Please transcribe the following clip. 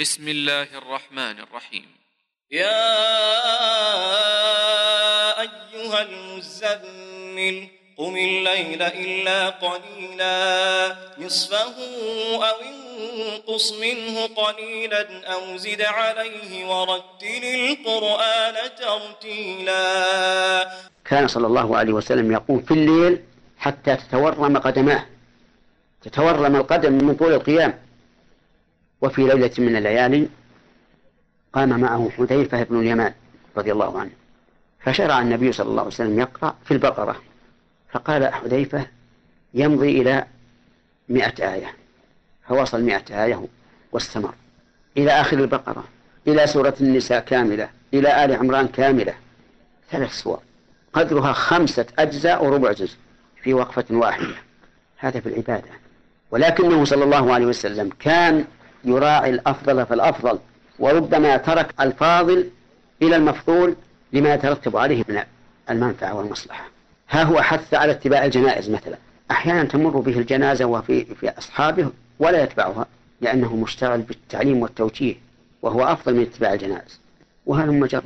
بسم الله الرحمن الرحيم. يا أيها المزمل قم الليل إلا قليلا. نصفه أو انقص منه قليلا أو زد عليه ورتل القرآن ترتيلا. كان صلى الله عليه وسلم يقوم في الليل حتى تتورم قدماه. تتورم القدم من طول القيام. وفي ليلة من الليالي قام معه حذيفة بن اليمان رضي الله عنه فشرع النبي صلى الله عليه وسلم يقرأ في البقرة فقال حذيفة يمضي إلى مئة آية فوصل مئة آية واستمر إلى آخر البقرة إلى سورة النساء كاملة إلى آل عمران كاملة ثلاث سور قدرها خمسة أجزاء وربع جزء في وقفة واحدة هذا في العبادة ولكنه صلى الله عليه وسلم كان يراعي الأفضل فالأفضل وربما ترك الفاضل إلى المفضول لما يترتب عليه من المنفعة والمصلحة. ها هو حث على اتباع الجنائز مثلا. أحيانا تمر به الجنازة وفي في أصحابه ولا يتبعها لأنه مشتغل بالتعليم والتوجيه وهو أفضل من اتباع الجنائز. وهذا مجرة